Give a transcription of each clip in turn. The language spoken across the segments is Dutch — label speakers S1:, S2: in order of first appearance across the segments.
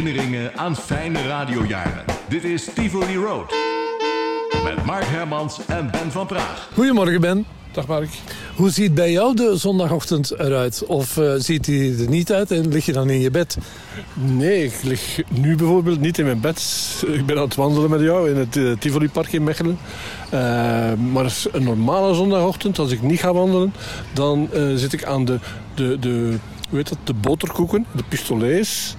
S1: Herinneringen aan fijne radiojaren. Dit is Tivoli Road. Met Mark Hermans en Ben van Praag.
S2: Goedemorgen Ben.
S3: Dag Mark.
S2: Hoe ziet bij jou de zondagochtend eruit? Of uh, ziet hij er niet uit en lig je dan in je bed?
S3: Nee, ik lig nu bijvoorbeeld niet in mijn bed. Ik ben aan het wandelen met jou in het uh, Tivoli Park in Mechelen. Uh, maar een normale zondagochtend, als ik niet ga wandelen... dan zit ik aan de, de, de, hoe heet dat, de boterkoeken, de pistolets...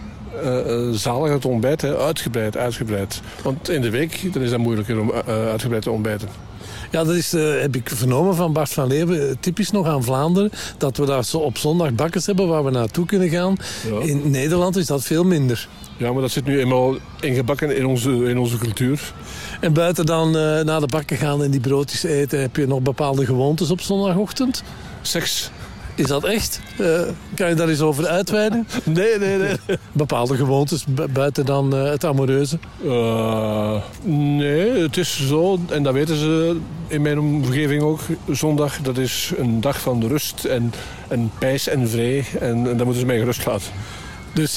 S3: zalig het ontbijt, hè, uitgebreid, uitgebreid. Want in de week dan is dat moeilijker om uitgebreid te ontbijten.
S2: Ja, dat is, uh, heb ik vernomen van Bart van Leeuwen. Typisch nog aan Vlaanderen. Dat we daar zo op zondag bakkers hebben waar we naartoe kunnen gaan. In Nederland is dat veel minder.
S3: Ja, maar dat zit nu eenmaal ingebakken in onze, in onze cultuur.
S2: En buiten dan uh, naar de bakken gaan en die broodjes eten... heb je nog bepaalde gewoontes op zondagochtend?
S3: Seks.
S2: Is dat echt? Uh, kan je daar eens over uitweiden?
S3: nee, nee, nee.
S2: Bepaalde gewoontes buiten dan uh, het amoureuze?
S3: Uh, nee, het is zo, en dat weten ze in mijn omgeving ook. Zondag, dat is een dag van rust en, en pijs en vrij. En, en daar moeten ze mij gerust laten.
S2: Dus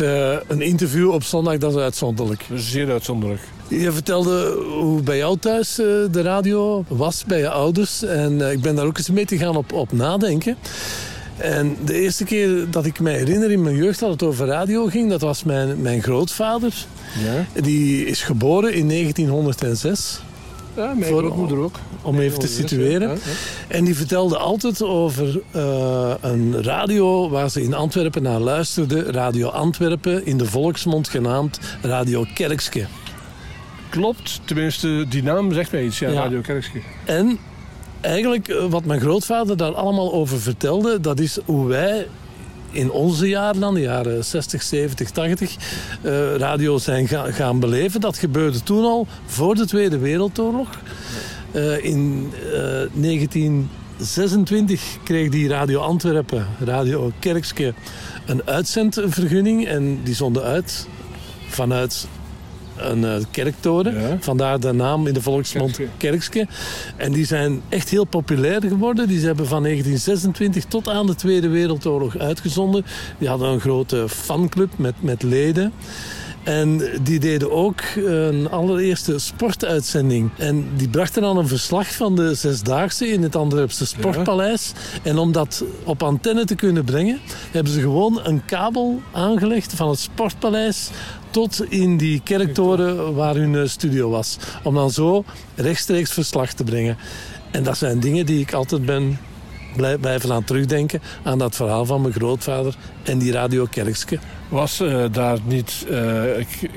S2: een interview op zondag, dat is uitzonderlijk?
S3: Zeer uitzonderlijk.
S2: Je vertelde hoe bij jou thuis de radio was, bij je ouders. En ik ben daar ook eens mee te gaan op, op nadenken. En de eerste keer dat ik me herinner in mijn jeugd dat het over radio ging, dat was mijn, mijn grootvader. Ja. Die is geboren in 1906.
S3: Ja, mijn Voor, grootmoeder ook.
S2: Om even te situeren. Ja, ja. En die vertelde altijd over uh, een radio waar ze in Antwerpen naar luisterden. Radio Antwerpen, in de volksmond genaamd Radio Kerkske.
S3: Klopt, tenminste die naam zegt mij iets, ja, Radio Kerkske.
S2: En eigenlijk eh, wat mijn grootvader daar allemaal over vertelde... dat is hoe wij in onze jaren dan, de jaren 60, 70, 80, uh, radio zijn gaan beleven. Dat gebeurde toen al voor de Tweede Wereldoorlog. Uh, in uh, eh, 1926 kreeg die Radio Antwerpen, Radio Kerkske, een uitzendvergunning. En die zonden uit vanuit een uh, kerktoren. Vandaar de naam in de volksmond Kerkske. En die zijn echt heel populair geworden. Die hebben van 1926 tot aan de Tweede Wereldoorlog uitgezonden. Die hadden een grote fanclub met, met leden. En die deden ook een allereerste sportuitzending. En die brachten dan een verslag van de Zesdaagse in het Antwerpse Sportpaleis. En om dat op antenne te kunnen brengen, hebben ze gewoon een kabel aangelegd van het Sportpaleis tot in die kerktoren waar hun eh, studio was. Om dan zo rechtstreeks verslag te brengen. En dat zijn dingen die ik altijd ben blijven aan terugdenken aan dat verhaal van mijn grootvader en die Radio Kerkske.
S3: Was uh, daar niet... Uh,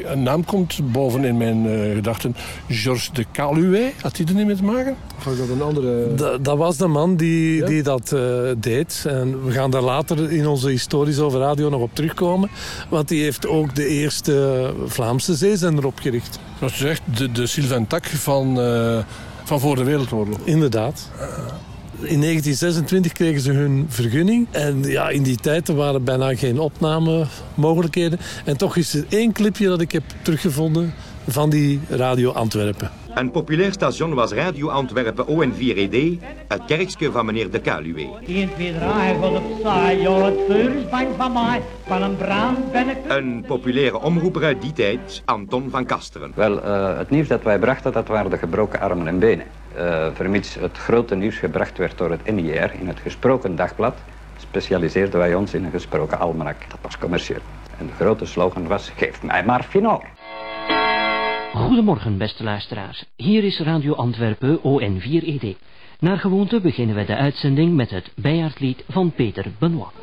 S3: een naam komt boven in mijn uh, gedachten. Georges de Caluwe. Had hij er niet mee te maken? Of was dat een andere...
S2: Da, dat was de man die, ja? die dat deed. En we gaan daar later in onze historisch over radio nog op terugkomen. Want die heeft ook de eerste Vlaamse zeezender opgericht.
S3: Zoals je zegt, de, de Sylvain Tak van, van voor de Wereldoorlog.
S2: Inderdaad. In 1926 kregen ze hun vergunning. En ja, in die tijd waren bijna geen opnamemogelijkheden. En toch is er één clipje dat ik heb teruggevonden van die Radio Antwerpen.
S4: Een populair station was Radio Antwerpen ON4ED, het kerkje van meneer De Kaluwe. 1, 2, 3, gaat op saai, ja, het vuur is bang van mij, van een brand ben ik... Een populaire omroeper uit die tijd, Anton van Kasteren.
S5: Wel, uh, het nieuws dat wij brachten, dat waren de gebroken armen en benen. Uh, vermits het grote nieuws gebracht werd door het NIR in het gesproken dagblad, specialiseerden wij ons in een gesproken almanak. Dat was commercieel. En de grote slogan was, geef mij maar Finor.
S6: Goedemorgen, beste luisteraars. Hier is Radio Antwerpen ON4ED. Naar gewoonte beginnen we de uitzending met het bijaardlied van Peter Benoit.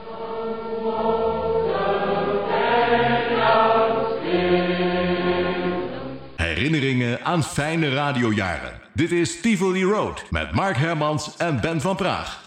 S1: Herinneringen aan fijne radiojaren. Dit is Tivoli Road met Mark Hermans en Ben van Praag.